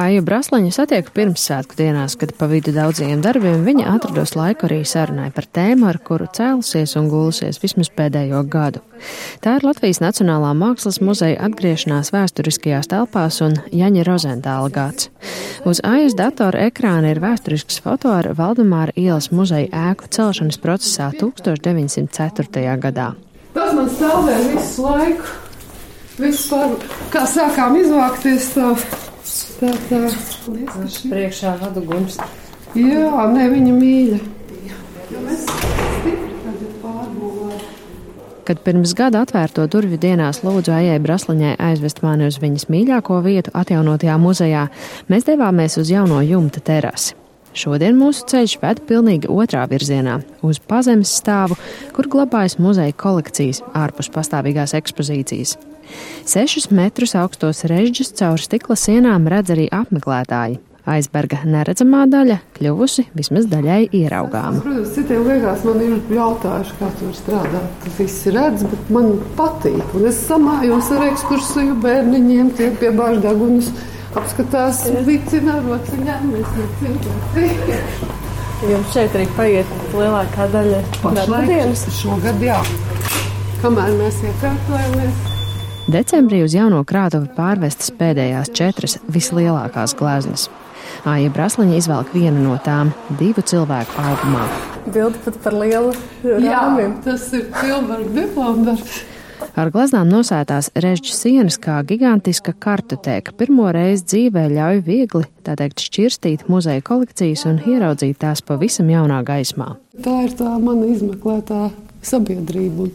Aija Brasliņa satiek pirmssvētku dienās, kad pa vidu daudziem darbiem viņa atrados laiku arī sarunai par tēmu, ar kuru cēlusies un gulusies vismaz pēdējo gadu. Tā ir Latvijas Nacionālā mākslas muzeja atgriešanās vēsturiskajās telpās un Jaņa Rozentāla gads. Uz Aijas datora ekrāna ir vēsturisks foto ar Valdemāra ielas muzeja ēku celšanas procesā 1904. gadā. Tas man stāvēja visu laiku. Vispār, kā sākām izvākties, tā, tā, tā. Liekas, Priekšā vadu gums. Jā, ne viņa mīļa. Jo mēs stipri tagad pārbūvējam. Kad pirms gada atvērto durvju dienās lūdzu Aijai Brasliņai aizvest mani uz viņas mīļāko vietu atjaunotajā muzejā, mēs devāmies uz jauno jumta terasi. Šodien mūsu ceļš ved pilnīgi otrā virzienā, uz pazemes stāvu, kur glabājas muzeja kolekcijas ārpus pastāvīgās ekspozīcijas. Sešus metrus augstos režģus caur stikla sienām redz arī apmeklētāji. Aizberga neredzamā daļa kļuvusi vismaz daļai ieraugāma. Protams, citiem liekas, man ir jautājuši, kā tur strādāt. Tas viss redz, bet man patīk. Un es samājos ar ekskursiju bērniņiem, tie pie bāždagunas apskatās vicina rociņām. Mēs necīnām. Jums šeit arī paiet lielākā daļa dienas. Šogad jā. Kamēr mēs iekārtojamies. Decembrī uz jauno krātuvi pārvestas pēdējās četras vislielākās gleznas. Aija Brasliņa izvelk vienu no tām divu cilvēku augumā. Bildi pat par lielu Jā, rāmiem. tas ir pilnīgi diplomdarbs. Ar gleznām nosētās režģa sienas kā gigantiska kartotēka pirmo reizi dzīvē ļauj viegli, tā teikt, šķirstīt muzeja kolekcijas un ieraudzīt tās pavisam jaunā gaismā. Tā ir tā mana izmeklētā sabiedrība. Un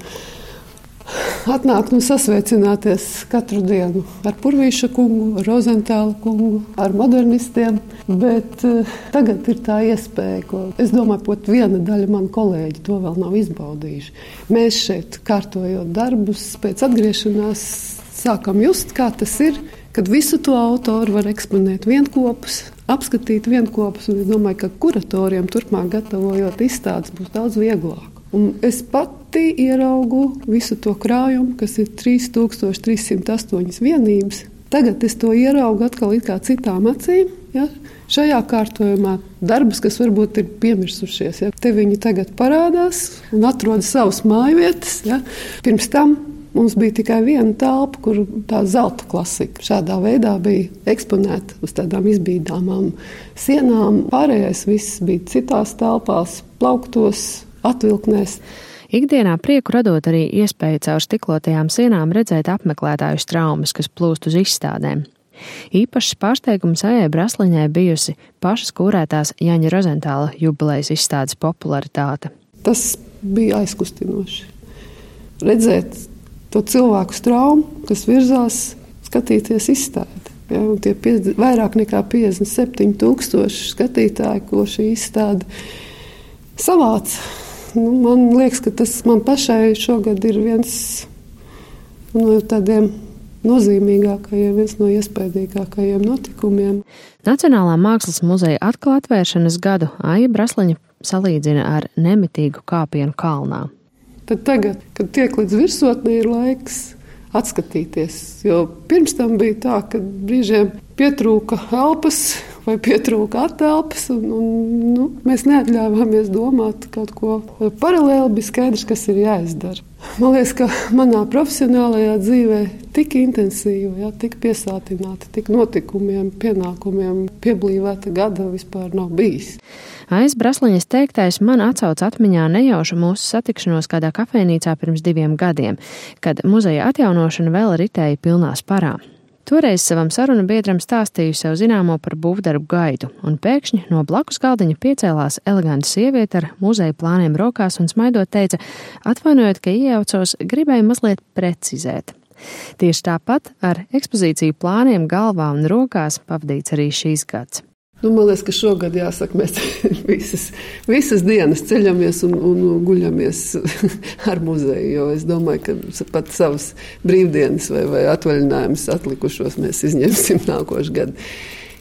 atnākt un sasveicināties katru dienu ar Purvīša kungu, ar Rozentāla kungu, ar modernistiem. Bet uh, tagad ir tā iespēja, ko es domāju, pat viena daļa manu kolēģi to vēl nav izbaudījuši. Mēs šeit kārtojot darbus, pēc atgriešanās sākam just, kā tas ir, kad visu to autoru var eksponēt vienopus. Apskatīt vienopus, un es domāju, ka kuratoriem turpmāk gatavojot izstādes būs daudz vieglāk. Un es pati ieraugu visu to krājumu, kas ir 3308 vienības. Tagad es to ieraugu atkal kā citām acīm. Ja? Šajā kārtojumā darbus, kas varbūt ir piemirsušies, ja? te viņi tagad parādās un atrod savas mājvietas. Ja? Pirms tam mums bija tikai viena telpa, kur tā zelta klasika šādā veidā bija eksponēta uz tādām izbīdāmām sienām. Pārējais viss bija citās telpās, plauktos, atvilknēs. Ikdienā prieku radot arī iespēju caur stiklotajām sienām redzēt apmeklētāju traumas, kas plūst uz izstādēm. Īpašs pārsteigums Ejai Brasliņai bijusi pašas kūrētās Jaņa Rozentāla jubilejas izstādes popularitāte. Tas bija aizkustinoši. Redzēt to cilvēku traumu, kas virzās skatīties izstādi. Ja, tie 50, vairāk nekā 57,000 skatītāji, ko šī izstāde savāca. Nu, man liekas, ka tas man pašai šogad ir viens no tādiem nozīmīgākajiem, viens no iespaidīgākajiem notikumiem. Nacionālā mākslas muzeja atkal atvēršanas gadu Aija Brasliņa salīdzina ar nemitīgu kāpienu kalnā. Tad tagad, kad tiek līdz virsotnē, ir laiks atskatīties. Jo pirms tam bija tā, ka brīžiem pietrūka elpas vai pietrūka atelpas, un, un nu, mēs neatļāvāmies domāt kaut ko paralēli. Bija skaidrs, kas ir jāizdara. Man liekas, ka manā profesionālajā dzīvē tik intensīva, ja, tik piesātināta, tik notikumiem, pienākumiem, pieblīvēta gada vispār nav bijis. Aiz Brasliņas teiktais man atsauc atmiņā nejaušu mūsu satikšanos kādā kafejnīcā pirms diviem gadiem, kad muzeja atjaunošana vēl ritēja pilnā sparā. Toreiz savam sarunu biedram stāstīju sev zināmo par būvdarbu gaidu, un pēkšņi no blakus galdiņa piecēlās eleganta sieviete ar muzeja plāniem rokās un smaidot teica: Atvainojiet, ka iejaucos, gribēju mazliet precizēt. Tieši tāpat ar ekspozīciju plāniem galvā un rokās pavadīts arī šīs gads. Nu, man liekas, ka šogad jāsaka, mēs visas, visas dienas ceļamies un, un guļamies ar muzeju. Es domāju, ka pat savas brīvdienas vai, vai atvaļinājumus atlikušos mēs izņemsim nākošais gads.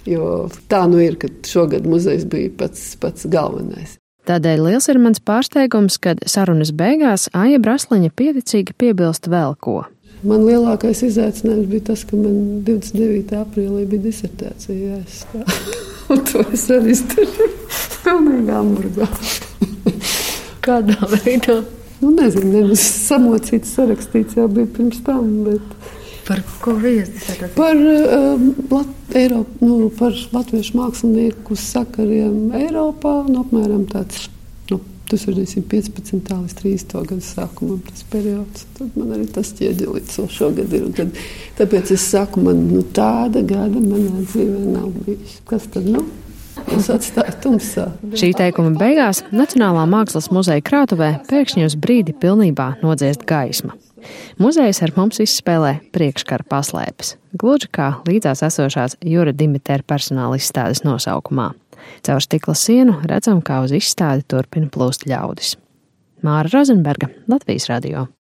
Jo tā nu ir, ka šogad muzejs bija pats, pats galvenais. Tādēļ liels ir mans pārsteigums, kad sarunas beigās Aija Brasliņa pieticīgi piebilst vēl ko. Man lielākais izaicinājums bija tas, ka man 29. aprīlī bija disertācija jāizstāv. To es arī izdarīju. Pilnīgi hamburgā. Kādā veidā? Nu, nezinu, nevis samocīts, sarakstīts jau bija pirms tam, bet Par ko viesi? par, um, Lat, Eiropu, nu, par latviešu mākslinieku sakariem Eiropā. Nu, apmēram tāds nu, 1915. līdz 30. gadu sākumam tas periods. Tad man arī tas ķieģelīts vēl šogad ir. Tad, tāpēc es saku, man nu, tāda gada manā dzīvē nav bijis. Kas tad nu? Atstāju tumsā. Šī teikuma beigās Nacionālā mākslas muzeja krātuvē pēkšņi uz brīdi pilnībā nodziest gaisma. Muzejs ar mums izspēlē priekškara paslēpes, gluži kā līdzās esošās Jūra Dimitēra personāla izstādes nosaukumā. Caur stikla sienu redzam, kā uz izstādi turpina plūst ļaudis. Māra Rozenberga, Latvijas radio.